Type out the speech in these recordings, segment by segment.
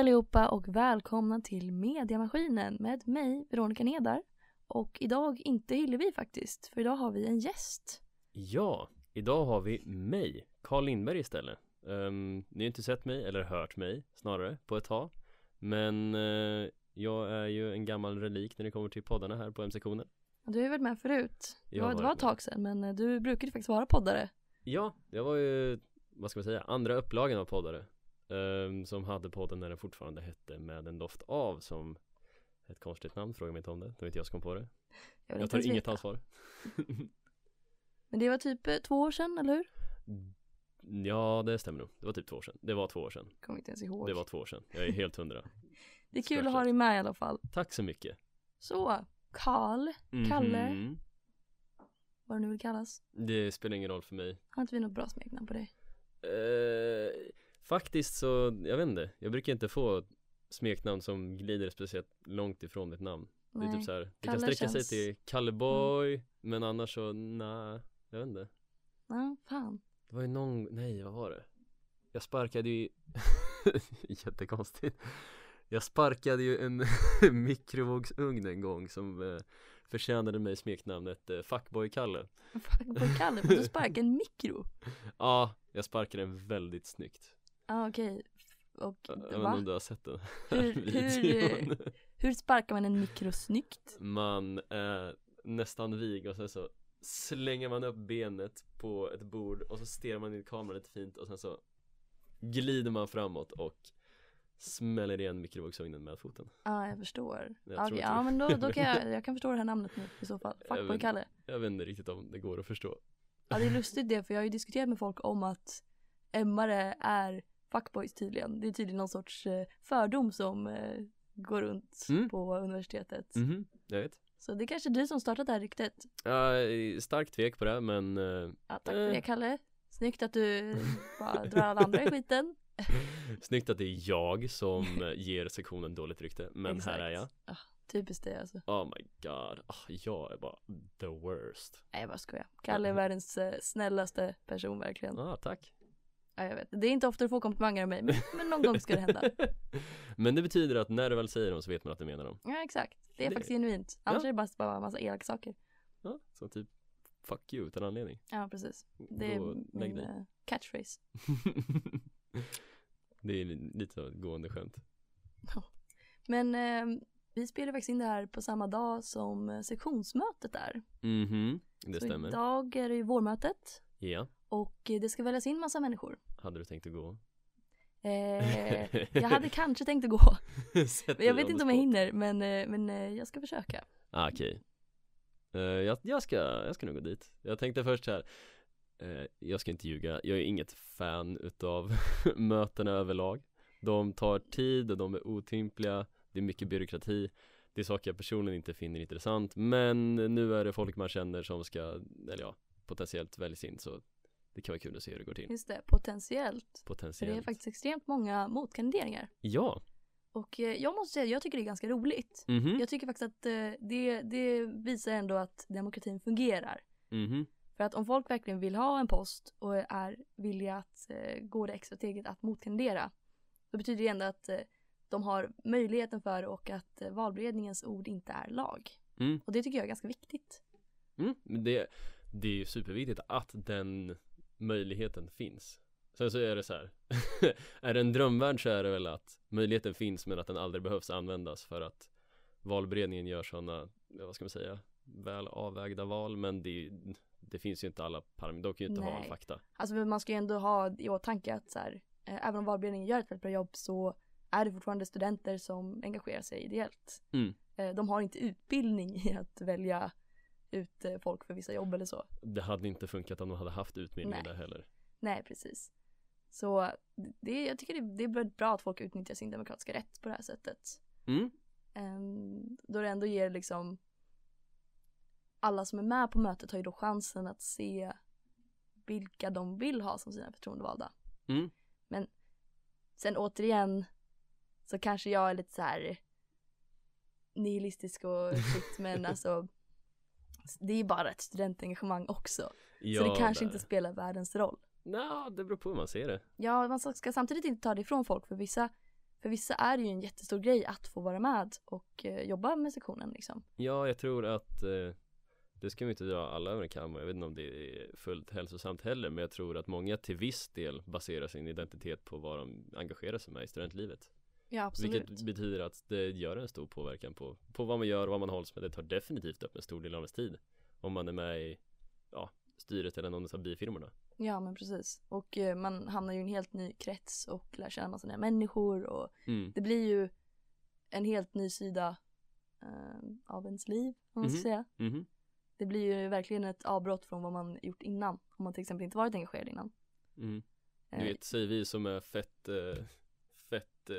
Allihopa och välkomna till Mediamaskinen med mig, Veronica Nedar. Och idag inte Hillevi faktiskt, för idag har vi en gäst. Ja, idag har vi mig, Carl Lindberg istället. Um, ni har inte sett mig, eller hört mig snarare, på ett tag. Men uh, jag är ju en gammal relik när det kommer till poddarna här på M-sektionen. Du har ju varit med förut. Det var, det var ett tag sedan, men eh, du brukar ju faktiskt vara poddare. Ja, jag var ju, vad ska man säga, andra upplagan av poddare. Ehm, som hade podden när den fortfarande hette Med en doft av som ett konstigt namn, fråga mig inte om det. Det var inte jag som kom på det. Jag inte tar inget veta. ansvar. Men det var typ eh, två år sedan, eller hur? Ja, det stämmer nog. Det var typ två år sedan. Det var två år sedan. Kommer inte ens ihåg. Det var två år sedan. Jag är helt hundra. det är kul att ha dig med i alla fall. Tack så mycket. Så, Karl, Kalle. Mhm. vad det nu vill kallas. Det spelar ingen roll för mig. Har inte vi något bra smeknamn på dig? Eh, faktiskt så, jag vet inte. Jag brukar inte få smeknamn som glider speciellt långt ifrån mitt namn. Det är typ så här, det kan sträcka sig känns- till Kalleboy, men annars så, nej, jag vet inte. Ja, fan. Det var ju någon, nej vad var det? Jag sparkade ju, jättekonstigt. Jag sparkade ju en mikrovågsugn en gång som eh, förtjänade mig smeknamnet eh, Fuckboy-Kalle. Fuck, vad Kalle, får du sparka en mikro? Ja, jag sparkade den väldigt snyggt. Ja, ah, okej. Och Jag vet inte va? om du har sett den Hur- hur. Hur sparkar man en mikro snyggt? Man är nästan vig och sen så slänger man upp benet på ett bord och så stirrar man in i kameran lite fint och sen så glider man framåt och smäller igen mikrovågsugnen med foten. Ja, jag förstår. Jag inte ja men då, då kan jag, jag kan förstå det här namnet nu i så fall. Jag Fuckboy vet- Kalle. Jag vet inte riktigt om det går att förstå. Ja, det är lustigt det, för jag har ju diskuterat med folk om att emmare är fuckboys tydligen. Det är tydligen någon sorts eh, fördom som eh, går runt Mm. på universitetet. Mhm, jag vet. Så det är kanske du som startat det här ryktet. Är starkt tvek på det men eh, Ja, tack för det. Kalle. Snyggt att du bara drar alla andra i skiten. snyggt att det är jag som ger sektionen dåligt rykte men Exakt. här är jag. Ah, typiskt det alltså. Oh my god, Ah, jag är bara the worst. Nej jag bara skojar. Kalle är världens snällaste person verkligen. Ja, ah, tack. Ja, jag vet. Det är inte ofta du får komplimanger av mig men, men någon gång ska det hända. Men det betyder att när du väl säger dem så vet man att du menar dem. Ja exakt. Det är Det- faktiskt genuint. Annars Ja. är det bara, bara en massa elaka saker. Ja, som typ fuck you utan anledning. Ja precis. Det är och lägg min eh, catchphrase. det är li- lite av ett gående skämt. Men eh, vi spelar faktiskt in det här på samma dag som eh, sektionsmötet är. Mhm, det Så stämmer. idag är det ju vårmötet Ja, och eh, det ska väljas in massa människor. Hade du tänkt att gå? Eh, jag hade kanske tänkt att gå. Men jag vet inte om jag hinner men, eh, men eh, jag ska försöka. Ah, okej. Eh, jag, jag, ska, jag ska nog gå dit. Jag tänkte först så här. eh, jag ska inte ljuga, jag är inget fan utav mötena överlag. De tar tid och de är otympliga, det är mycket byråkrati. Det är saker jag personligen inte finner intressant, men nu är det folk man känner som ska, eller ja, potentiellt väljs in så det kan vara kul att se hur det går till. Just det, potentiellt. För Potentiellt. det är faktiskt extremt många motkandideringar. Ja, Och eh, jag måste säga, jag tycker det är ganska roligt. mhm, Jag tycker faktiskt att eh, det, det visar ändå att demokratin fungerar. mhm, För att om folk verkligen vill ha en post och är villiga att eh, gå det extra steget att motkandidera. Då betyder det ändå att de har möjligheten för och att valberedningens ord inte är lag. mm. Och det tycker jag är ganska viktigt. Mm, det, det är ju superviktigt att den möjligheten finns. Sen så är det så här. är det en drömvärld så är det väl att möjligheten finns men att den aldrig behövs användas för att valberedningen gör sådana, vad ska man säga, väl avvägda val men det, det finns ju inte alla parametrar, de kan ju inte ha all Nej. fakta. Alltså man ska ju ändå ha i åtanke att så här, eh, även om valberedningen gör ett väldigt bra jobb så är det fortfarande studenter som engagerar sig ideellt. Mm. Eh, de har inte utbildning i att välja ut eh, folk för vissa jobb eller så. Det hade inte funkat om de hade haft utbildning där heller. Nej, precis. Så det, jag tycker det, det är bra att folk utnyttjar sin demokratiska rätt på det här sättet. Mm. Um, då det ändå ger liksom alla som är med på mötet har ju då chansen att se vilka de vill ha som sina förtroendevalda. Mm. Sen återigen så kanske jag är lite så här nihilistisk och shit men alltså det är bara ett studentengagemang också. Ja, så det kanske där. inte spelar världens roll. Nja, det beror på hur man ser det. Ja, man ska samtidigt inte ta det ifrån folk för vissa för vissa är det ju en jättestor grej att få vara med och eh, jobba med sektionen liksom. Ja, jag tror att eh, det ska vi inte dra alla över en kam Jag vet inte om det är fullt hälsosamt heller Men jag tror att många till viss del baserar sin identitet på vad de engagerar sig med i studentlivet Ja absolut. Vilket betyder att det gör en stor påverkan på, på vad man gör och vad man hålls med Det tar definitivt upp en stor del av ens tid Om man är med i ja, styret eller någon av bifirmorna Ja men precis. Och eh, man hamnar ju i en helt ny krets och lär känna massa nya människor och mm. det blir ju en helt ny sida eh, av ens liv om man ska Mhm. säga. Mhm. Det blir ju verkligen ett avbrott från vad man gjort innan. Om man till exempel inte varit engagerad innan. Mm. Du Eh, vet, säger vi som är fett, eh,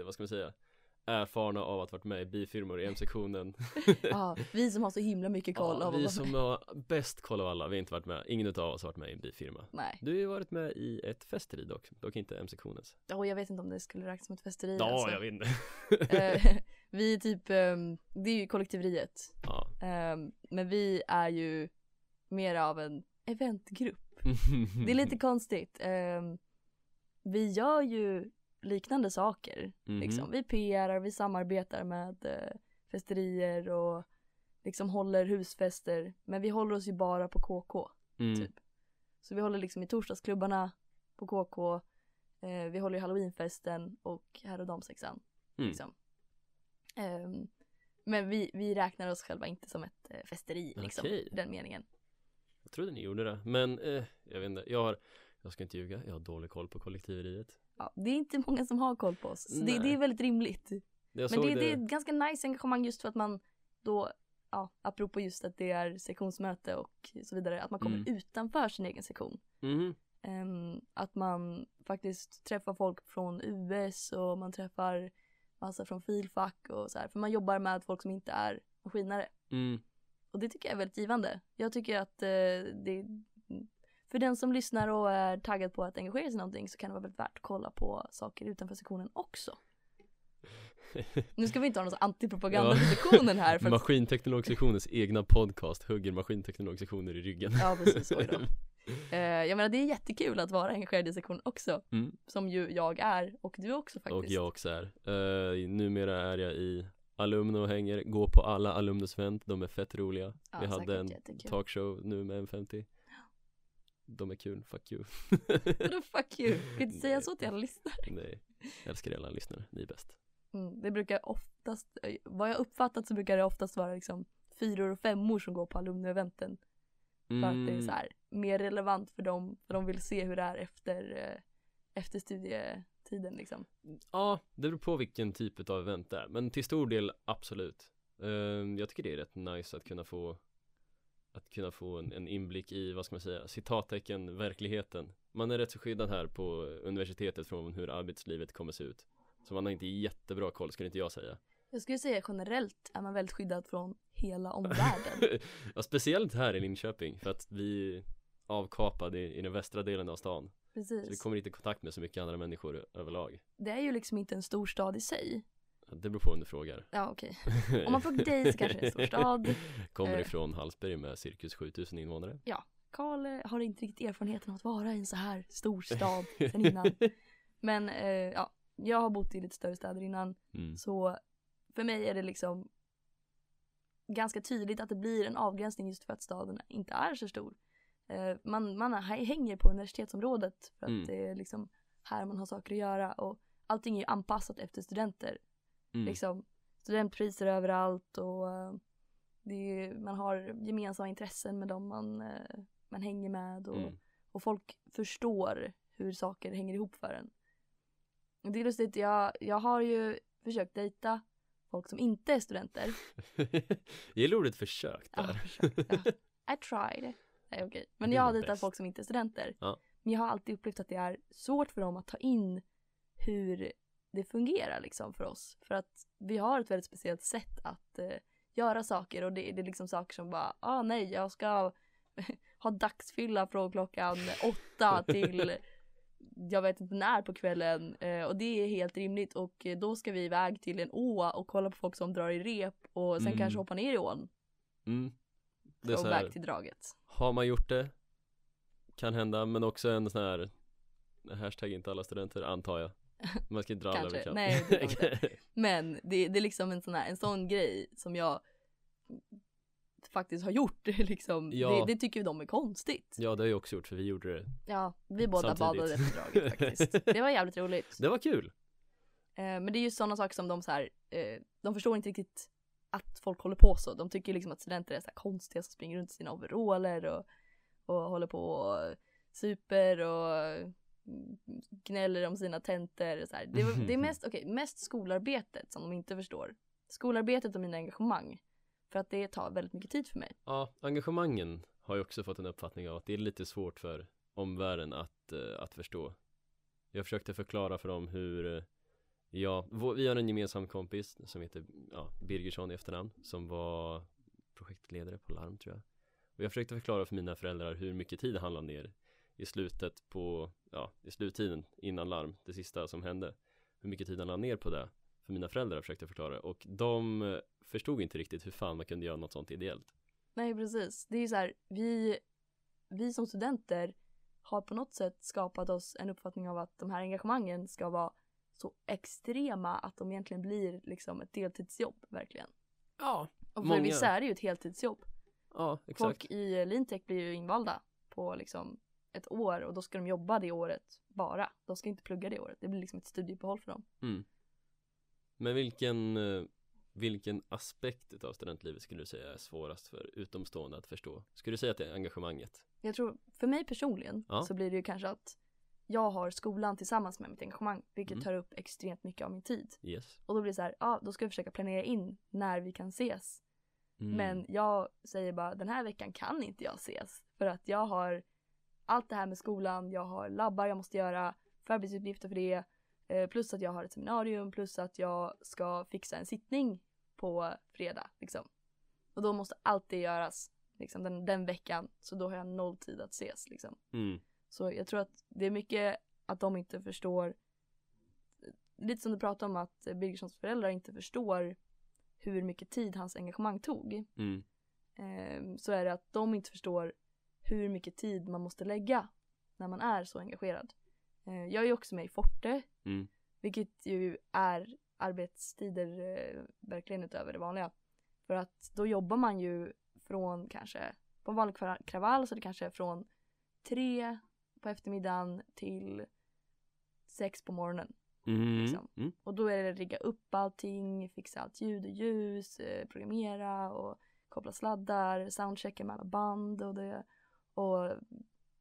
vad ska man säga Erfarna av att varit med i bifirmor i M-sektionen ja, vi som har så himla mycket koll ja, av Vi som har bäst koll av alla, vi har inte varit med, ingen utav oss har varit med i en bifirma Nej, Du har ju varit med i ett festeri dock, dock inte M-sektionens och jag vet inte om det skulle räknas som ett festeri Ja, alltså. jag vet inte Eh, Vi är typ, ehm, det är ju kollektiveriet. Ja Ehm, men vi är ju mer av en eventgrupp. Det är lite konstigt. Ehm, vi gör ju liknande saker. Mhm. Liksom. Vi PRar, vi samarbetar med eh, festerier och liksom håller husfester. Men vi håller oss ju bara på KK. mm. typ. Så vi håller liksom i torsdagsklubbarna på KK. Eh, vi håller i halloweenfesten och herr och damsexan. Mm. Liksom. Ehm, men vi, vi räknar oss själva inte som ett eh, festeri liksom, i den meningen. Jag trodde ni gjorde det, men eh, jag vet inte, jag har Jag ska inte ljuga, jag har dålig koll på kollektiveriet Ja, det är inte många som har koll på oss. Så det, det är väldigt rimligt. Men såg det, det är ett ganska nice engagemang just för att man då, ja, apropå just att det är sektionsmöte och så vidare, att man kommer Mm. utanför sin egen sektion. Mhm. Ehm, att man faktiskt träffar folk från US och man träffar massa från filfack och så här. För man jobbar med folk som inte är maskinare. mm. Och det tycker jag är väldigt givande. Jag tycker att eh, det för den som lyssnar och är taggad på att engagera sig i någonting så kan det vara väldigt värt att kolla på saker utanför sektionen också. Nu ska vi inte ha någon sån antipropaganda Ja. för sektionen här. För att, Maskinteknologsektionens egna podcast hugger maskinteknologsektioner i ryggen ja precis, oj då. Eh, jag menar det är jättekul att vara engagerad i sektionen också. Mm. Som ju jag är och du också faktiskt. Och jag också är uh, Numera är jag i Alumno och hänger, går på alla alumnusvent, de är fett roliga Ja, Vi hade en jättekul. talkshow nu med M50 De är kul, fuck you Vadå fuck you? Du kan inte säga så till alla lyssnare. Nej, jag älskar alla lyssnare, ni är bäst Mm, det brukar oftast, eh, vad jag uppfattat så brukar det oftast vara liksom fyror och femmor som går på alumneventen. För att det är Mm. så här, mer relevant för dem, för de vill se hur det är efter, eh, efter studietiden liksom. Ja, det beror på vilken typ av event det är Men till stor del absolut Ehm, Jag tycker det är rätt nice att kunna få Att kunna få en, en inblick i, vad ska man säga, citattecken, verkligheten Man är rätt så skyddad här på universitetet från hur arbetslivet kommer se ut Så man har inte jättebra koll, skulle inte jag säga Jag skulle säga generellt är man väldigt skyddad från hela omvärlden. Ja, speciellt här i Linköping för att vi är avkapade i, i den västra delen av stan Så vi Precis. kommer inte i kontakt med så mycket andra människor överlag Det är ju liksom inte en stor stad i sig. Det beror på om du frågar Ja okej. Om man frågar dig så kanske det är en stor stad. Kommer Eh. ifrån Hallsberg med cirkus 7000 invånare Karl eh, har inte riktigt erfarenheten av att vara i en så här stor stad sen innan. Men eh, ja, jag har bott i lite större städer innan. mm. Så för mig är det liksom ganska tydligt att det blir en avgränsning just för att staden inte är så stor. Eh, man, man hänger på universitetsområdet för att Mm. det är liksom här man har saker att göra och allting är ju anpassat efter studenter. Mm. Liksom studentpriser överallt och eh, är, man har gemensamma intressen med dem man, eh, man hänger med och, Mm. och folk förstår hur saker hänger ihop för en. Det är lustigt, jag, jag har ju försökt dejta folk som inte är studenter. Jag gillar ordet försök Ja, där försökt, ja. I tried. Nej okej. Men jag har dejtat folk som inte är studenter. Ja. Men jag har alltid upplevt att det är svårt för dem att ta in hur det fungerar liksom för oss. För att vi har ett väldigt speciellt sätt att eh, göra saker och det, det är liksom saker som bara, ah nej jag ska ha dagsfylla från klockan åtta till jag vet inte när på kvällen eh, och det är helt rimligt och eh, då ska vi iväg till en å och kolla på folk som drar i rep och sen Mm. kanske hoppa ner i ån. mm. Det är så här, till draget. har man gjort det Kan hända, men också en sån här Hashtag inte alla studenter antar jag Man ska inte dra alla över kam. Nej, det Men det, det är liksom en sån här, en sån grej som jag faktiskt har gjort liksom. Ja. Det, det tycker ju de är konstigt. ja det har jag också gjort för vi gjorde det Ja, vi båda Samtidigt. badade efter draget faktiskt. Det var jävligt roligt. Det var kul! Eh, men det är ju sådana saker som de så här, eh, de förstår inte riktigt att folk håller på så. De tycker liksom att studenter är så här konstiga som springer runt i sina overaller och, och håller på och super och gnäller om sina tentor. Så här. Det, var- det är mest, okej, mest skolarbetet som de inte förstår. Skolarbetet och mina engagemang. För att det tar väldigt mycket tid för mig. Ja, engagemangen har jag också fått en uppfattning av att det är lite svårt för omvärlden att, eh, att förstå. Jag försökte förklara för dem hur, eh, ja, vi har en gemensam kompis som heter ja, Birgersson i efternamn som var projektledare på Larm tror jag. Och jag försökte förklara för mina föräldrar hur mycket tid han la ner i slutet på, ja, i sluttiden innan Larm, det sista som hände. Hur mycket tid han la ner på det. För mina föräldrar försökte förklara och de eh, förstod inte riktigt hur fan man kunde göra något sånt ideellt. Nej precis. Det är ju så här, vi, vi som studenter har på något sätt skapat oss en uppfattning av att de här engagemangen ska vara så extrema att de egentligen blir liksom ett deltidsjobb verkligen. Ja, Och för Många- vissa är det ju ett heltidsjobb. ja exakt. Folk i Leantech blir ju invalda på liksom ett år och då ska de jobba det året bara. De ska inte plugga det året. Det blir liksom ett studieuppehåll för dem. Mm. Men vilken, eh, vilken aspekt av studentlivet skulle du säga är svårast för utomstående att förstå? Skulle du säga att det är engagemanget? Jag tror, för mig personligen Ja. så blir det ju kanske att jag har skolan tillsammans med mitt engagemang vilket Mm. tar upp extremt mycket av min tid. Yes. Och då blir det så här, ja då ska vi försöka planera in när vi kan ses. Mm. Men jag säger bara den här veckan kan inte jag ses. För att jag har allt det här med skolan, jag har labbar jag måste göra, förarbetsuppgifter för det. eh, Plus att jag har ett seminarium, plus att jag ska fixa en sittning på fredag. Liksom. Och då måste allt det göras liksom, den, den veckan. Så då har jag noll tid att ses. Liksom. Mm. Så jag tror att det är mycket att de inte förstår Lite som du pratade om att Birgerssons föräldrar inte förstår hur mycket tid hans engagemang tog. Mm. Ehm, så är det att de inte förstår hur mycket tid man måste lägga när man är så engagerad. Eh, jag är också med i Forte, Mm. vilket ju är arbetstider eh, verkligen utöver det vanliga. För att då jobbar man ju från kanske, på en vanlig kra- kravall så är det kanske från tre på eftermiddagen till sex på morgonen. Mm. Liksom. Mm. Och då är det rigga upp allting, fixa allt ljud och ljus, eh, programmera och koppla sladdar, soundchecka med alla band och det. Och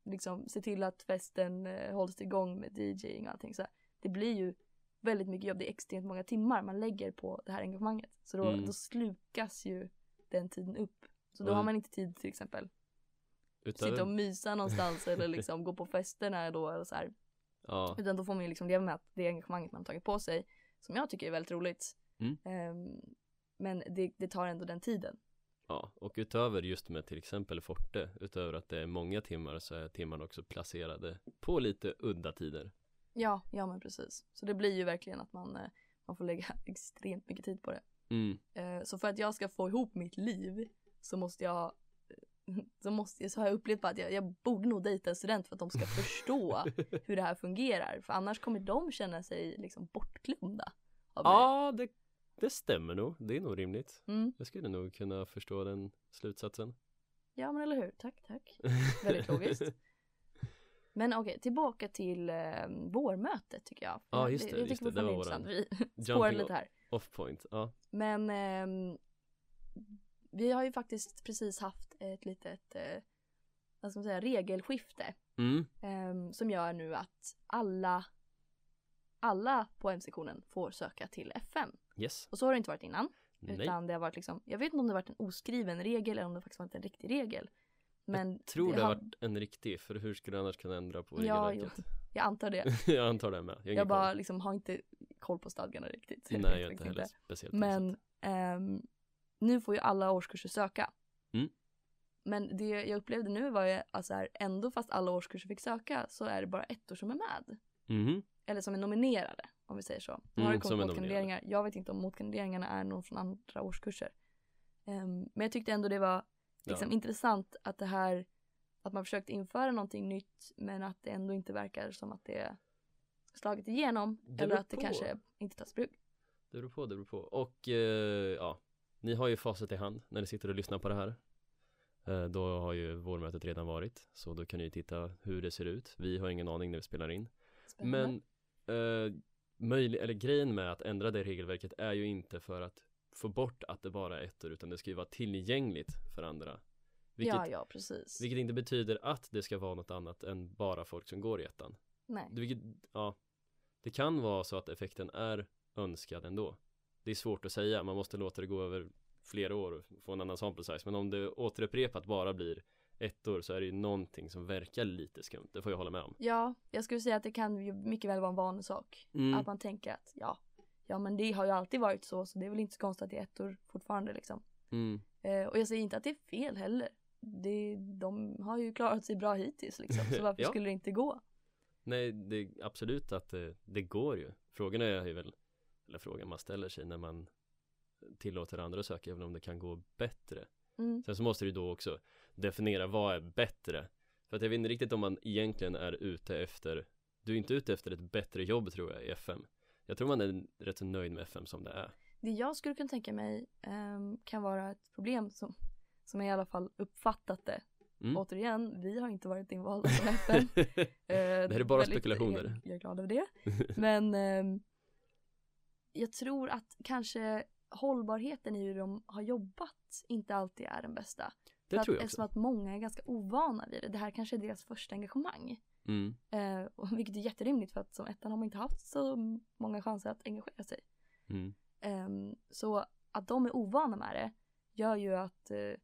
liksom se till att festen eh, hålls igång med DJing och allting. Så det blir ju väldigt mycket jobb, det är extremt många timmar man lägger på det här engagemanget. Så då, Mm. då slukas ju den tiden upp. Så då Och- har man inte tid till exempel sitta och mysa någonstans eller liksom gå på festerna då eller så här. ja. Utan då får man ju liksom leva med att det engagemanget man har tagit på sig, som jag tycker är väldigt roligt. Mm. Ehm, men det, det tar ändå den tiden. Ja, och utöver just med till exempel Forte, utöver att det är många timmar så är timmarna också placerade på lite udda tider. Ja, ja men precis. Så det blir ju verkligen att man, eh, man får lägga extremt mycket tid på det. Mm. Eh, så för att jag ska få ihop mitt liv så måste jag så, måste, så har jag upplevt att jag, jag borde nog dejta en student för att de ska förstå hur det här fungerar. För annars kommer de känna sig liksom bortglömda. Ja, det, det stämmer nog. Det är nog rimligt. Mm. Jag skulle nog kunna förstå den slutsatsen. Ja men eller hur, tack tack. Väldigt logiskt. Men okej, tillbaka till eh, vårmötet tycker jag. Ja, just det, jag just tycker det, det var intressant. Vi spårar lite här. Off point, ja. Men ehm, vi har ju faktiskt precis haft ett litet, eh, vad ska man säga, regelskifte. Mm. ehm, som gör nu att alla, alla på M-sektionen får söka till FM. Yes. Och så har det inte varit innan. Nej. Utan det har varit liksom, jag vet inte om det har varit en oskriven regel eller om det faktiskt varit en riktig regel. Men Tror det har har- varit en riktig, för hur skulle du annars kunna ändra på Ja, regelverket? jag antar det. jag antar det med. Jag, Jag bara koll. liksom har inte koll på stadgarna riktigt. Nej, jag inte heller speciellt Men ehm, nu får ju alla årskurser söka. Mm. Men det jag upplevde nu var ju att så här, ändå fast alla årskurser fick söka så är det bara ettor som är med. Mhm. Eller som är nominerade om vi säger så. Nu har Mm, det som kommit är motkandideringar. Jag vet inte om motkandideringarna är någon från andra årskurser. Ehm, men jag tyckte ändå det var liksom Ja. intressant att det här att man försökt införa någonting nytt men att det ändå inte verkar som att det slagit igenom Det eller att det på. kanske inte tas bruk. Det beror på, det beror på. Och eh, ja, ni har ju facit i hand när ni sitter och lyssnar på det här. Eh, då har ju vårmötet redan varit, så då kan ni titta hur det ser ut. Vi har ingen aning när vi spelar in. Spännande. Men eh, möjlig, eller grejen med att ändra det regelverket är ju inte för att få bort att det bara är ettor utan det ska ju vara tillgängligt för andra. Vilket, ja, ja, precis. vilket inte betyder att det ska vara något annat än bara folk som går i ettan. Nej. Vilket, ja, det kan vara så att effekten är önskad ändå. Det är svårt att säga, man måste låta det gå över flera år och få en annan sample size. Men om det återupprepat bara blir ettor så är det ju någonting som verkar lite skumt. Det får jag hålla med om. Ja, jag skulle säga att det kan ju mycket väl vara en vanlig sak. Mm. Att man tänker att ja, ja men det har ju alltid varit så så det är väl inte så konstigt att det är ettor fortfarande liksom. Mm. Eh, och jag säger inte att det är fel heller. Det, de har ju klarat sig bra hittills liksom. Så varför Ja. skulle det inte gå? Nej, det är absolut att det, det går ju. Frågan är ju väl, eller frågan man ställer sig när man tillåter andra att söka, även om det kan gå bättre. Mm. Sen så måste du då också definiera vad är bättre. För att jag vet inte riktigt om man egentligen är ute efter, du är inte ute efter ett bättre jobb tror jag i FM. Jag tror man är rätt så nöjd med FM som det är. Det jag skulle kunna tänka mig ehm, kan vara ett problem som, som jag i alla fall uppfattat det. Mm. Återigen, vi har inte varit invalda som FN. Eh, Det här är bara spekulationer. Jag, jag är glad över det. Men ehm, jag tror att kanske hållbarheten i hur de har jobbat inte alltid är den bästa. Det För tror att, jag Eftersom också. att många är ganska ovana vid det. Det här kanske är deras första engagemang. Mm. Eh, och vilket är jätterimligt för att som ettan har man inte haft så många chanser att engagera sig. Mm. Ehm, så att de är ovana med det gör ju att eh,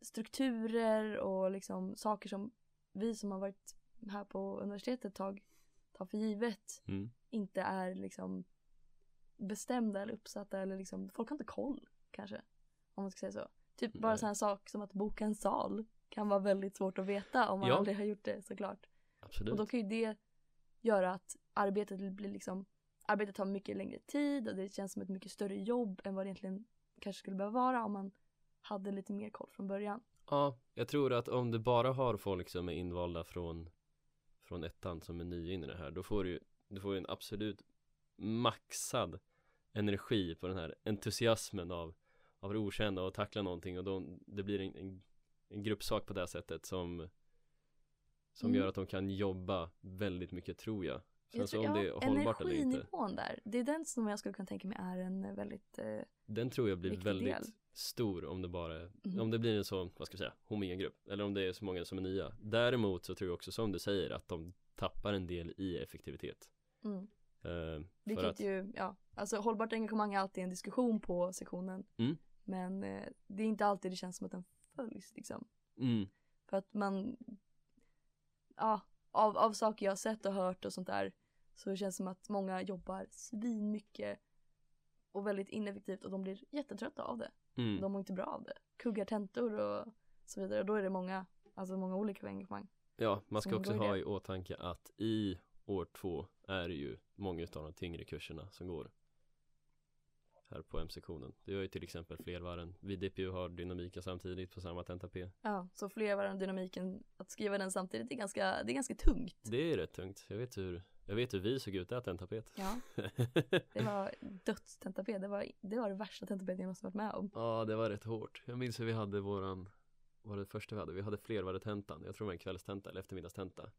strukturer och liksom saker som vi som har varit här på universitetet ett tag tar för givet Mm. inte är liksom bestämda eller uppsatta eller liksom folk har inte koll kanske om man ska säga så. Typ bara Nej. sån här sak som att boka en sal kan vara väldigt svårt att veta om man Ja. aldrig har gjort det såklart. Absolut. Och då kan ju det göra att arbetet blir liksom Arbetet tar mycket längre tid och det känns som ett mycket större jobb än vad det egentligen kanske skulle behöva vara om man hade lite mer koll från början. Ja, jag tror att om du bara har folk som är invalda från från ettan som är nya in i det här, då får du du får ju en absolut maxad energi på den här entusiasmen av av det okända och tackla någonting och då det blir en, en, en gruppsak på det sättet som som Mm. gör att de kan jobba väldigt mycket tror jag. Sen Jag så tror- om det är hållbart eller inte, Energinivån där, det är den som jag skulle kunna tänka mig är en väldigt eh, den tror jag blir väldigt del. stor om det bara Mhm. om det blir en så, vad ska jag säga, homogen grupp eller om det är så många som är nya. Däremot så tror jag också som du säger att de tappar en del i effektivitet. mm. Eh, Vilket att, ju, ja, alltså hållbart engagemang är alltid en diskussion på sektionen. Mm. Men eh, det är inte alltid det känns som att den följs liksom. mm, För att man, ja, av, av saker jag har sett och hört och sånt där så det känns som att många jobbar svin mycket och väldigt ineffektivt och de blir jättetrötta av det. mm. De mår inte bra av det. Kuggar tentor och så vidare och då är det många, alltså många olika engagemang. Ja, man ska också ha i åtanke att i år två är det ju många utav de tyngre kurserna som går här på M-sektionen. Det gör ju till exempel flervarven. Vi DPU har dynamiken samtidigt på samma tenta P. Ja, så flervarande dynamiken, att skriva den samtidigt är ganska, det är ganska tungt. Det är rätt tungt. Jag vet hur, jag vet hur vi såg ut där tentapet. Ja, det var dödstentapé, det var, det var det värsta tentapet jag måste varit med om. Ja, det var rätt hårt. Jag minns hur vi hade våran, var det första vi hade? Vi hade flervarvetentan. Jag tror det var en kvällstenta eller eftermiddagstenta.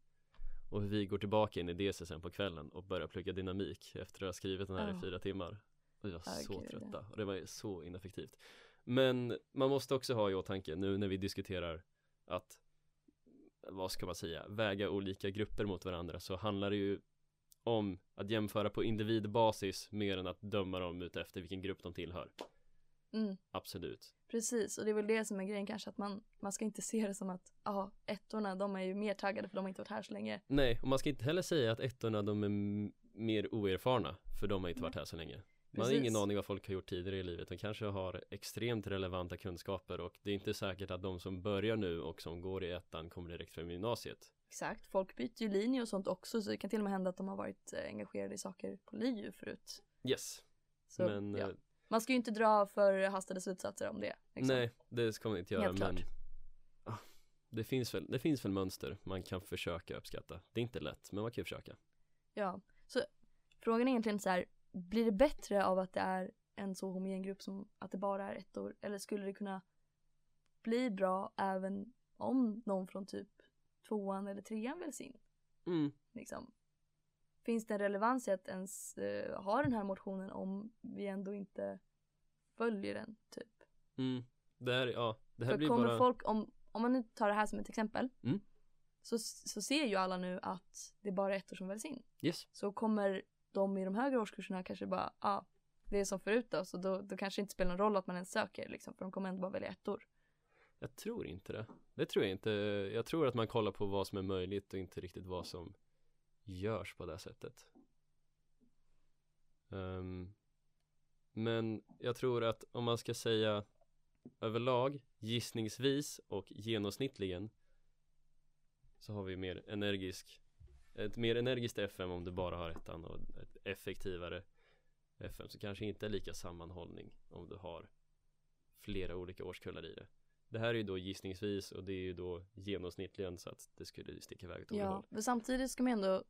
Och vi går tillbaka in i DC sen på kvällen och börjar plugga dynamik efter att ha skrivit den här Ja. i fyra timmar. Vi var Ja, så trötta och det var så ineffektivt. Men man måste också ha i åtanke nu när vi diskuterar att vad ska man säga, väga olika grupper mot varandra så handlar det ju om att jämföra på individbasis mer än att döma dem ut efter vilken grupp de tillhör. Mm. Absolut. Precis, och det är väl det som är grejen kanske att man, man ska inte se det som att, ja, ettorna de är ju mer taggade för de har inte varit här så länge. Nej, och man ska inte heller säga att ettorna de är mer oerfarna för de har inte varit här så länge. Man har ingen aning vad folk har gjort tidigare i livet. De kanske har extremt relevanta kunskaper och det är inte säkert att de som börjar nu och som går i ettan kommer direkt från gymnasiet. Exakt, folk byter ju linje och sånt också så det kan till och med hända att de har varit eh, engagerade i saker på LiU förut. Yes, Så, men ja. eh, Man ska ju inte dra för hastade slutsatser om det. liksom. nej, det ska man inte göra. Helt Men klart. ah, det, finns väl, det finns väl mönster man kan försöka uppskatta. Det är inte lätt, men man kan ju försöka. Ja, Så frågan är egentligen så här, blir det bättre av att det är en så homogen grupp som att det bara är ett år? Eller skulle det kunna bli bra även om någon från typ tvåan eller trean väljs in? Mm. Liksom. Finns det en relevans i att ens eh, ha den här motionen om vi ändå inte följer den typ? Mm. Det här, ja, det här För blir kommer bara folk, om, om man nu tar det här som ett exempel Mm. så, så ser ju alla nu att det är bara ett år som väljs in. Yes Så kommer de i de högre årskurserna kanske bara, ja, ah, det är som förut då, så då, då kanske det inte spelar någon roll att man ens söker liksom, för de kommer ändå bara välja ettor. Jag tror inte det. Det tror jag inte. Jag tror att man kollar på vad som är möjligt och inte riktigt vad som görs på det sättet. Um, Men jag tror att om man ska säga överlag gissningsvis och genomsnittligen så har vi mer energisk ett mer energiskt FM om du bara har ettan och ett effektivare FM så kanske inte är lika sammanhållning om du har flera olika årskullar i det. Det här är ju då gissningsvis och det är ju då genomsnittligen så att det skulle sticka iväg åt Ja, håll. men samtidigt ska man ändå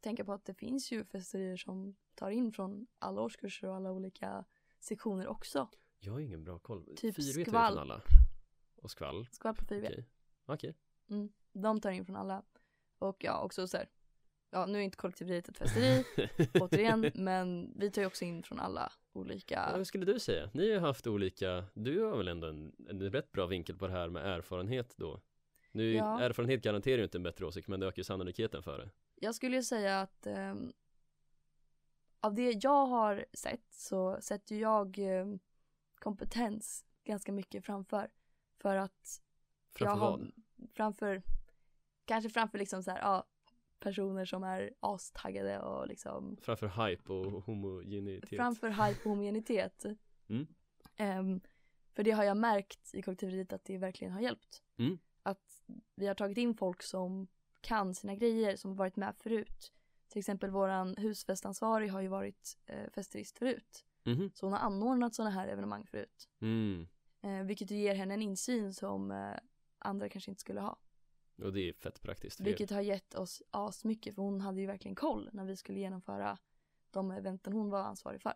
tänka på att det finns ju festerier som tar in från alla årskurser och alla olika sektioner också. Jag har ingen bra koll. Typ skvalp. från alla. Och skvall. Skvalp och 4 Okej. Okej. De tar in från alla. Och ja, också så här. Ja, nu är inte kollektiveriet ett festeri, återigen, men vi tar ju också in från alla Ja, olika. vad skulle du säga? Ni har haft olika, du har väl ändå en, en rätt bra vinkel på det här med erfarenhet då? Nu, Ja. erfarenhet garanterar ju inte en bättre åsikt men det ökar ju sannolikheten för det. Jag skulle ju säga att ehm, av det jag har sett så sätter jag ehm, kompetens ganska mycket framför. För att Framför jag har, vad? Framför, kanske framför liksom så här, ja, personer som är astaggade och liksom Framför hype och homogenitet. framför hype och homogenitet. Mm. Ehm, för det har jag märkt i kollektiveriet att det verkligen har hjälpt. Mm. Att vi har tagit in folk som kan sina grejer, som varit med förut. Till exempel våran husfestansvarig har ju varit eh, festerist förut. Mhm. Så hon har anordnat sådana här evenemang förut. Mm. Eh, vilket ger henne en insyn som eh, andra kanske inte skulle ha. Och det är fett praktiskt. Vilket har gett oss asmycket för hon hade ju verkligen koll när vi skulle genomföra de eventen hon var ansvarig för.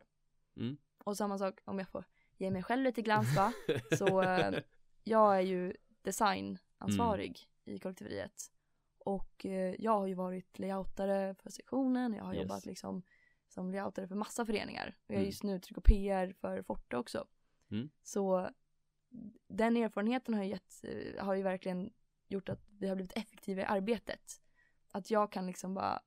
Mm. Och samma sak om jag får ge mig själv lite glans va. Så eh, jag är ju designansvarig Mm. i kollektiveriet. Och eh, jag har ju varit layoutare för sektionen, jag har Yes. jobbat liksom som layoutare för massa föreningar. Och jag är Mm. just nu tryck och PR för Forte också. Mm. Så den erfarenheten har ju, gett, eh, har ju verkligen gjort att vi har blivit effektiva i arbetet. Att jag kan liksom bara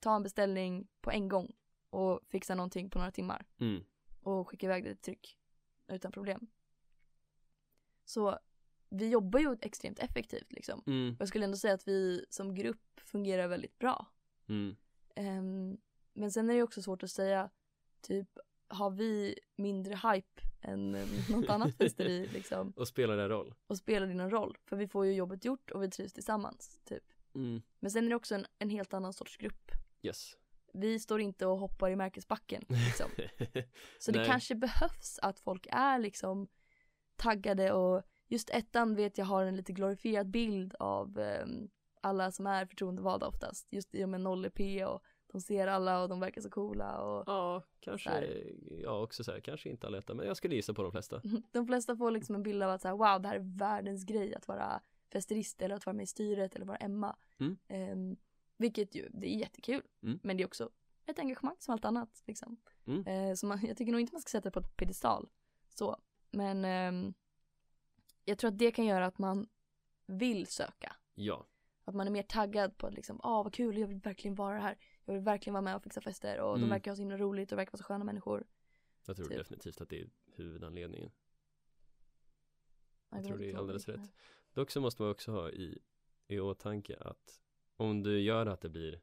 ta en beställning på en gång och fixa någonting på några timmar Mm. och skicka iväg det till tryck utan problem. Så vi jobbar ju extremt effektivt liksom. Mm. Jag skulle ändå säga att vi som grupp fungerar väldigt bra. Mm. Ehm, men sen är det också svårt att säga, typ har vi mindre hype än eh, något annat festeri liksom? Och spelar det roll? Och spelar någon roll? För vi får ju jobbet gjort och vi trivs tillsammans, typ. Mm. Men sen är det också en, en helt annan sorts grupp. Yes. Vi står inte och hoppar i märkesbacken liksom. Så det kanske behövs att folk är liksom taggade och just ettan vet jag har en lite glorifierad bild av ehm, alla som är förtroendevalda oftast. Just i och med 0EP och de ser alla och de verkar så coola och Ja, kanske, ja också så här, kanske inte alla men jag skulle gissa på de flesta. de flesta får liksom en bild av att så här, wow det här är världens grej att vara festerist eller att vara med i styret eller vara Emma. Mm. Ehm, vilket ju, det är jättekul. Mm. Men det är också ett engagemang som allt annat liksom. Mm. Eh, så man, jag tycker nog inte man ska sätta det på ett piedestal. Så. Men ehm, jag tror att det kan göra att man vill söka. Ja, Att man är mer taggad på att liksom, ah vad kul, jag vill verkligen vara här. Jag vill verkligen vara med och fixa fester och de Mm. verkar ha så himla roligt och verkar vara så sköna människor. jag tror Typ. definitivt att det är huvudanledningen. Jag tror vet det är alldeles rätt. Dock så måste man också ha i, i åtanke att om du gör att det blir,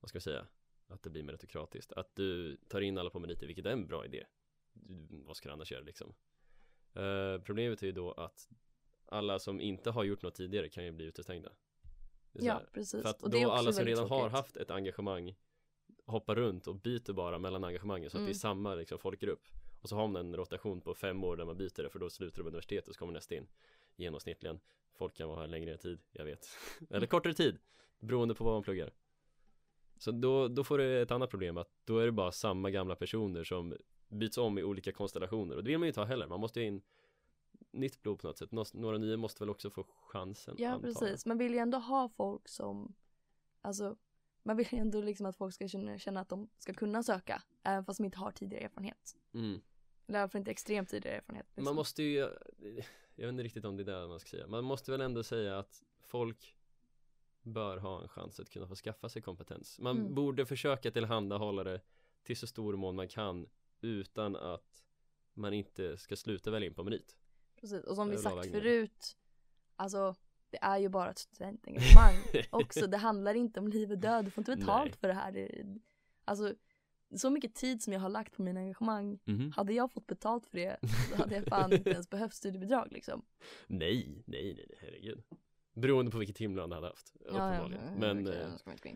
vad ska jag säga, att det blir meritokratiskt, att du tar in alla på meriter, vilket är en bra idé. Du, vad ska du annars göra liksom? Eh, problemet är ju då att alla som inte har gjort något tidigare kan ju bli utestängda. Ja, precis. För att och då alla som redan har tråkigt. haft ett engagemang hoppar runt och byter bara mellan engagemangen så att det är Mm. samma liksom, folkgrupp. Och så har man en rotation på fem år där man byter det för då slutar på universitetet och så kommer nästa in genomsnittligen. Folk kan vara här längre tid, jag vet. Eller kortare tid, beroende på vad man pluggar. Så då, då får du ett annat problem att då är det bara samma gamla personer som byts om i olika konstellationer och det vill man ju inte ha heller. Man måste ju in nytt blod på något sätt. Nå- Några nya måste väl också få chansen. Ja antar jag. precis, man vill ju ändå ha folk som, alltså man vill ju ändå liksom att folk ska känna, känna att de ska kunna söka, även fast de inte har tidigare erfarenhet. Mm. Eller i alla fall inte extremt tidigare erfarenhet. Liksom. Man måste ju, jag vet inte riktigt om det är det man ska säga. Man måste väl ändå säga att folk bör ha en chans att kunna få skaffa sig kompetens. Man Mm. borde försöka tillhandahålla det till så stor mån man kan utan att man inte ska sluta välja in på merit. Precis, och som vi sagt förut, alltså det är ju bara ett studentengagemang också. Det handlar inte om liv och död, du får inte betalt Nej. för det här. Alltså, så mycket tid som jag har lagt på mina engagemang, Mhm. hade jag fått betalt för det så hade jag fan inte ens behövt studiebidrag liksom. Nej, nej, nej, nej, herregud. Beroende på vilket timlön du hade haft. uppenbarligen. Men okej,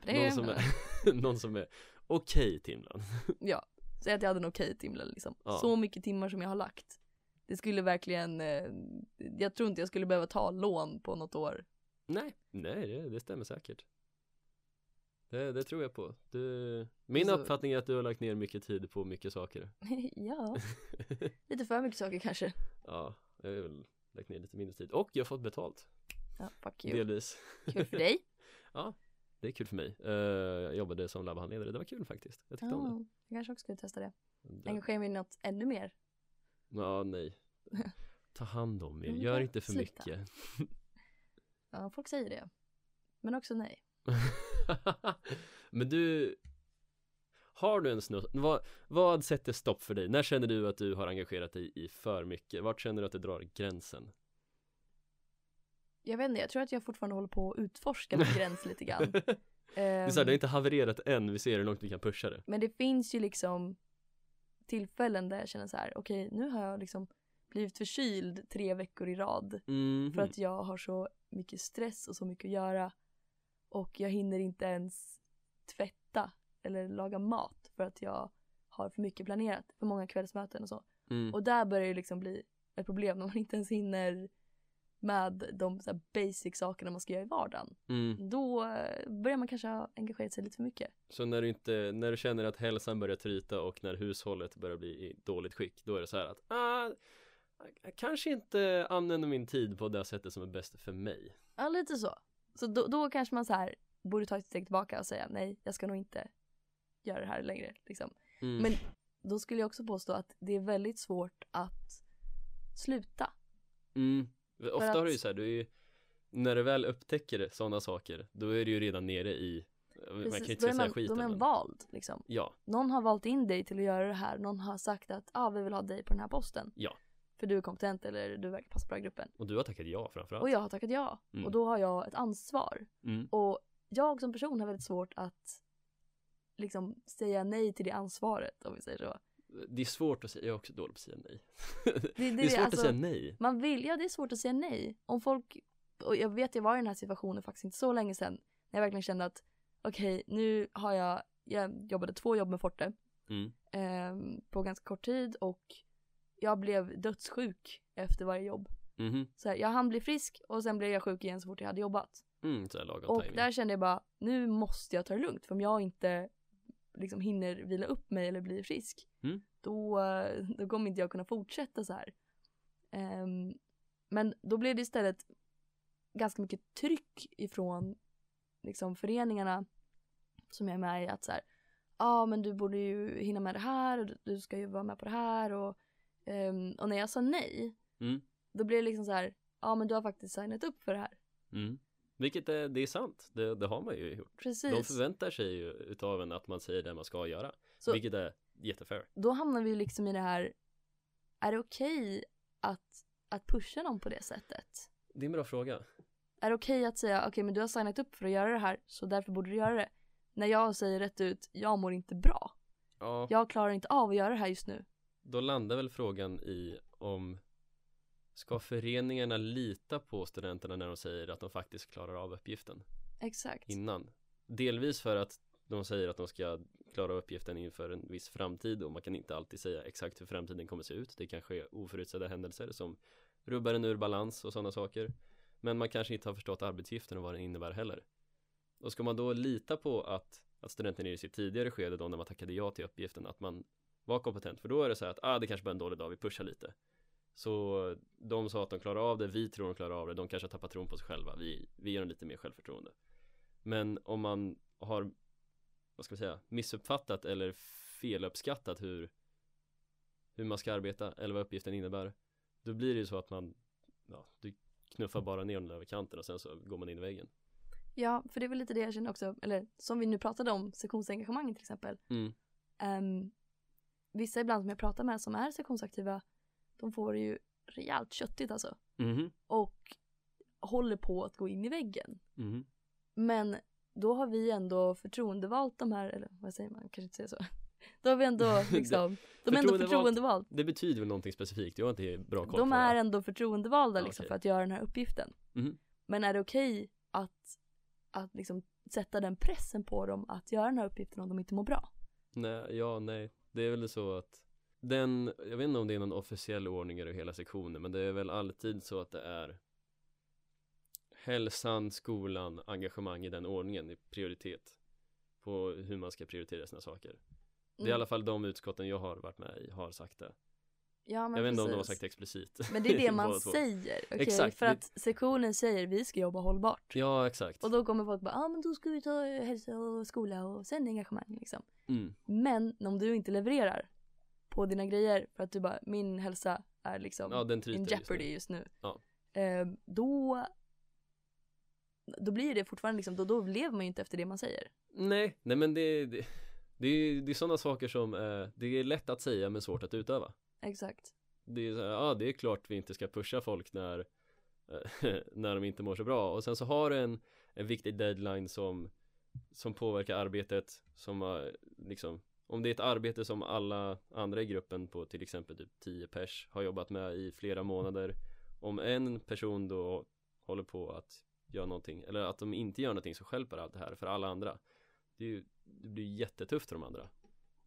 eh, någon som men- är, någon som är okej timlön. Ja, säg att jag hade en okej timlön liksom. Ja. Så mycket timmar som jag har lagt. Det skulle verkligen, eh, jag tror inte jag skulle behöva ta lån på något år. Nej, nej det, det stämmer säkert. Det, det tror jag på. Du, min Alltså- uppfattning är att du har lagt ner mycket tid på mycket saker. ja, lite för mycket saker kanske. ja, jag har väl lagt ner lite mindre tid. Och jag har fått betalt, Ja, fuck you. delvis. Kul för dig. Det är kul för mig. Eh, jag jobbade som labbhandledare, det var kul faktiskt. Jag tyckte om Ja, jag kanske också skulle testa det. det. det. Engagera mig i något ännu mer. Ja, nej. Ta hand om er, Men gör inte för sluta. mycket. Ja, folk säger det. Men också nej. Men du Har du en snutt, vad, vad sätter stopp för dig? När känner du att du har engagerat dig i för mycket? Vart känner du att du drar gränsen? Jag vet inte, jag tror att jag fortfarande håller på att utforska min gräns lite grann. Det är så här, det har Ehm, inte havererat än, vi ser hur långt vi kan pusha det Men det finns ju liksom tillfällen där jag känner så här, okej nu har jag liksom blivit förkyld tre veckor i rad. Mhm. För att jag har så mycket stress och så mycket att göra. Och jag hinner inte ens tvätta eller laga mat för att jag har för mycket planerat. För många kvällsmöten och så. mm. Och där börjar det liksom bli ett problem när man inte ens hinner med de så basic sakerna man ska göra i vardagen. Mm. Då eh, börjar man kanske ha engagerat sig lite för mycket. Så när du inte, när du känner att hälsan börjar tryta och när hushållet börjar bli i dåligt skick Då är det så här att, ah, jag kanske inte använder min tid på det sättet som är bäst för mig Ja, lite så. Så då, då kanske man så här borde ta ett steg tillbaka och säga nej, jag ska nog inte göra det här längre. Liksom. mm. Men då skulle jag också påstå att det är väldigt svårt att sluta. Mm. Ofta att- har du ju så här, du är ju När du väl upptäcker sådana saker Då är du ju redan nere i Man kan Precis, ju inte säga man, skiten då är man vald. Liksom. Ja, Någon har valt in dig till att göra det här. Någon har sagt att ah, vi vill ha dig på den här posten. Ja. För du är kompetent eller du verkar passa bra i gruppen. och du har tackat ja framförallt Och jag har tackat ja. Mm. Och då har jag ett ansvar. mm. Och jag som person har väldigt svårt att liksom säga nej till det ansvaret om vi säger så. Det är svårt att säga, jag är också dålig på att säga nej Det, Det är svårt alltså, att säga nej Man vill, ja det är svårt att säga nej. Om folk, och jag vet jag var i den här situationen faktiskt inte så länge sedan. När jag verkligen kände att okej nu har jag, jag jobbade två jobb med Forte mm. ehm, på ganska kort tid och jag blev dödssjuk efter varje jobb. Mhm. Så här, jag hann bli frisk och sen blev jag sjuk igen så fort jag hade jobbat. Mm, Och timing där kände jag bara, nu måste jag ta det lugnt för om jag inte liksom hinner vila upp mig eller bli frisk Mm. då, eh, då kommer inte jag kunna fortsätta så här. Ehm, men då blev det istället ganska mycket tryck ifrån liksom föreningarna som jag är med i att så här, ja ah, men du borde ju hinna med det här och du- du ska ju vara med på det här och, ehm, och när jag sa nej mm. då blev det liksom så här, ja men du har faktiskt signat upp för det här. Mm. Vilket är, det är sant, det, det har man ju gjort Precis. De förväntar sig ju utav en att man säger det man ska göra Så- Vilket är jättefair då hamnar vi ju liksom i det här, är det okej att, att pusha någon på det sättet? Det är en bra fråga Är det okej att säga, okej men du har signat upp för att göra det här, så därför borde du göra det? När jag säger rätt ut, jag mår inte bra. Ja, Jag klarar inte av att göra det här just nu. Då landar väl frågan i om Ska föreningarna lita på studenterna när de säger att de faktiskt klarar av uppgiften Exakt. innan? Delvis för att de säger att de ska klara uppgiften inför en viss framtid och man kan inte alltid säga exakt hur framtiden kommer se ut. Det kan ske oförutsedda händelser som rubbar en ur balans och sådana saker. Men man kanske inte har förstått arbetsuppgiften och vad den innebär heller. Och ska man då lita på att att studenten i sitt tidigare skede då när man tackade ja till uppgiften att man var kompetent för då är det så här att ah, det kanske bara är en dålig dag, vi pushar lite så de sa att de klarar av det, vi tror de klarar av det, de kanske har tappat tron på sig själva, vi, vi ger dem lite mer självförtroende men om man har vad ska vi säga, missuppfattat eller feluppskattat hur hur man ska arbeta eller vad uppgiften innebär då blir det ju så att man ja, du knuffar bara ner den över kanten och sen så går man in i väggen Ja, för det är väl lite det jag känner också, eller som vi nu pratade om, sektionsengagemang till exempel. mm. Ehm, vissa ibland som jag pratar med som är sektionsaktiva, de får det ju rejält köttigt alltså. Mhm. Och håller på att gå in i väggen. Mhm. Men då har vi ändå förtroendevalt de här, eller vad säger man, kanske inte säger så. Då har vi ändå liksom, de är ändå förtroendevalt. Det betyder väl någonting specifikt, jag har inte bra koll De är ändå förtroendevalda liksom okej. för att göra den här uppgiften. Mhm. Men är det okej att, att liksom sätta den pressen på dem att göra den här uppgiften om de inte mår bra? Nej, ja, nej. Det är väl så att den, jag vet inte om det är någon officiell ordning över hela sektionen, men det är väl alltid så att det är hälsan, skolan, engagemang i den ordningen i prioritet på hur man ska prioritera sina saker. Det är i Mm. alla fall de utskotten jag har varit med i har sagt det. Ja, men jag vet inte om de har precis. sagt det explicit. Men det är det man säger, okej? Exakt, För att sektionen säger vi ska jobba hållbart. Ja, exakt. Och då kommer folk bara, ja ah, men då ska vi ta hälsa och skola och sen engagemang liksom. Mm. Men om du inte levererar på dina grejer för att du bara, min hälsa är liksom Ja, den in just nu. jeopardy just nu. Ja. Eh, då, då blir det fortfarande liksom, då, då lever man ju inte efter det man säger. Nej, nej men det, det, det är, det är sådana saker som eh, det är lätt att säga men svårt att utöva. Exakt. det är ja det är klart vi inte ska pusha folk när när de inte mår så bra och sen så har du en, en viktig deadline som som påverkar arbetet som har liksom om det är ett arbete som alla andra i gruppen på till exempel typ 10 pers har jobbat med i flera månader om en person då håller på att göra någonting eller att de inte gör någonting så stjälper allt det här för alla andra. Det, ju, det blir jättetufft för de andra.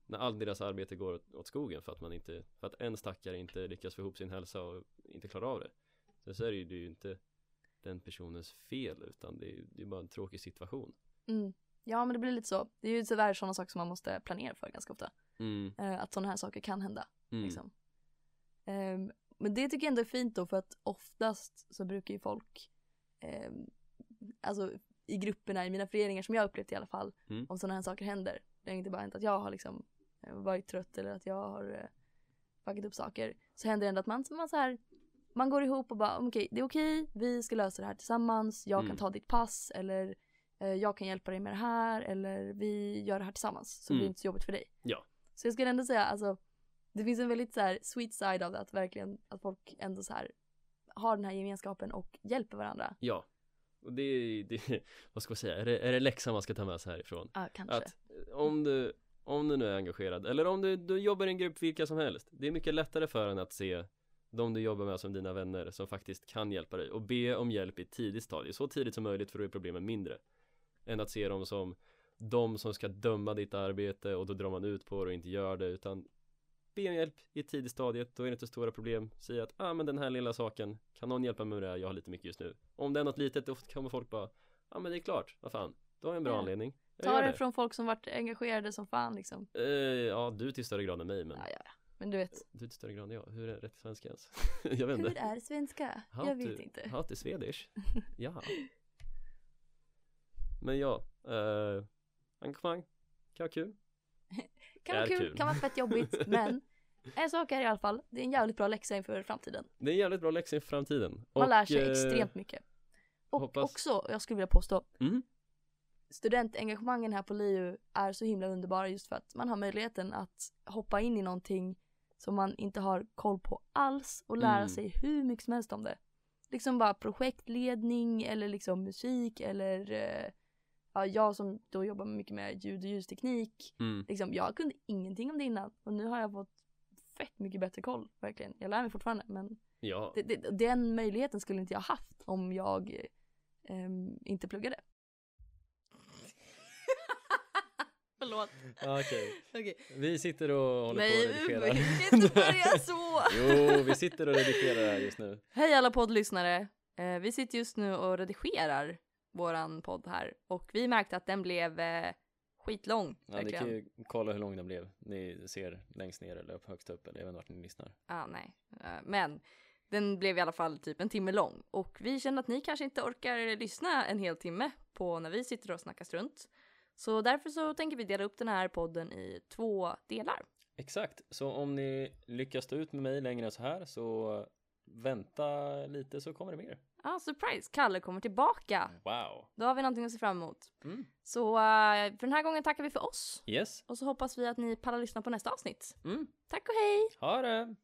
När all deras arbete går åt, åt skogen för att man inte för att en stackare inte lyckas få ihop sin hälsa och inte klarar av det. Så, så är det ju, det är ju inte den personens fel utan det är, det är bara en tråkig situation. Mm. Ja men det blir lite så. Det är ju tyvärr sådana saker som man måste planera för ganska ofta. mm, Eh, att sådana här saker kan hända. mm. Liksom. Ehm, men det tycker jag ändå är fint då för att oftast så brukar ju folk, ehm, alltså i grupperna, i mina föreningar som jag upplevt i alla fall, Mm. om sådana här saker händer. Det har inte bara hänt att jag har liksom eh, varit trött eller att jag har eh, fuckat upp saker. Så händer det ändå att man, man så här, man går ihop och bara okej, det är okej, vi ska lösa det här tillsammans, jag Mm. kan ta ditt pass eller eh, jag kan hjälpa dig med det här eller vi gör det här tillsammans så Mm. blir det inte så jobbigt för dig. Ja. Så jag skulle ändå säga alltså det finns en väldigt så här sweet side av det att verkligen att folk ändå så här har den här gemenskapen och hjälper varandra. ja och det det, vad ska man säga, är det, är det läxan man ska ta med sig härifrån? Ja, kanske. Att eh, om du, om du nu är engagerad eller om du, du jobbar i en grupp vilka som helst Det är mycket lättare för en att se de du jobbar med som dina vänner som faktiskt kan hjälpa dig och be om hjälp i tidigt stadie så tidigt som möjligt för då är problemen mindre än att se dem som de som ska döma ditt arbete och då drar man ut på det och inte gör det utan be om hjälp i ett tidigt stadie då är det inte stora problem säg att ah men den här lilla saken kan någon hjälpa mig med det här? jag har lite mycket just nu om det är något litet då kommer folk bara ja ah, men det är klart vad fan då har jag en bra Ja. anledning jag Ta det från folk som varit engagerade som fan liksom. Eh, ja, du till större grad än mig men Ja, ja. Men du vet, Du till större grad än jag, hur är rätt svenska ens? jag vet hur inte är svenska? How jag to- vet inte. How to Swedish? ja Men ja, eh, engagemang kan vara kul Kan vara kul, kul. kan vara fett jobbigt, men en sak är i alla fall, det är en jävligt bra läxa inför framtiden. Det är en jävligt bra läxa inför framtiden Man lär sig eh, extremt mycket. Och hoppas- också, jag skulle vilja påstå, Mm. studentengagemangen här på LiU är så himla underbara just för att man har möjligheten att hoppa in i någonting som man inte har koll på alls och lära Mm. sig hur mycket som helst om det. Liksom bara projektledning eller liksom musik eller eh, ja, jag som då jobbar mycket med ljud och ljusteknik. Mm. Liksom, jag kunde ingenting om det innan och nu har jag fått fett mycket bättre koll verkligen. Jag lär mig fortfarande men Ja, det, det, den möjligheten skulle inte jag haft om jag ehm, inte pluggade. Förlåt. okej Okej. Vi sitter och håller Nej, på och vi redigerar kan inte börja så. Jo, vi sitter och redigerar just nu Hej alla poddlyssnare. Eh, vi sitter just nu och redigerar våran podd här och vi märkte att den blev eh, skitlång. Ja, ni kan ju kolla hur lång den blev. Ni ser längst ner eller upp, högst upp eller inte vart ni lyssnar. Ja, nej. Eh, Men den blev i alla fall typ en timme lång och vi känner att ni kanske inte orkar lyssna en hel timme på när vi sitter och snackar strunt. Så därför så tänker vi dela upp den här podden i två delar. Exakt, så om ni lyckas stå ut med mig längre än så här så vänta lite så kommer det mer. Ja, surprise! Kalle kommer tillbaka. Wow. Då har vi någonting att se fram emot. Mm. Så eh, för den här gången tackar vi för oss Yes. och så hoppas vi att ni pallar lyssna på nästa avsnitt. Mm. Tack och hej! Ha det!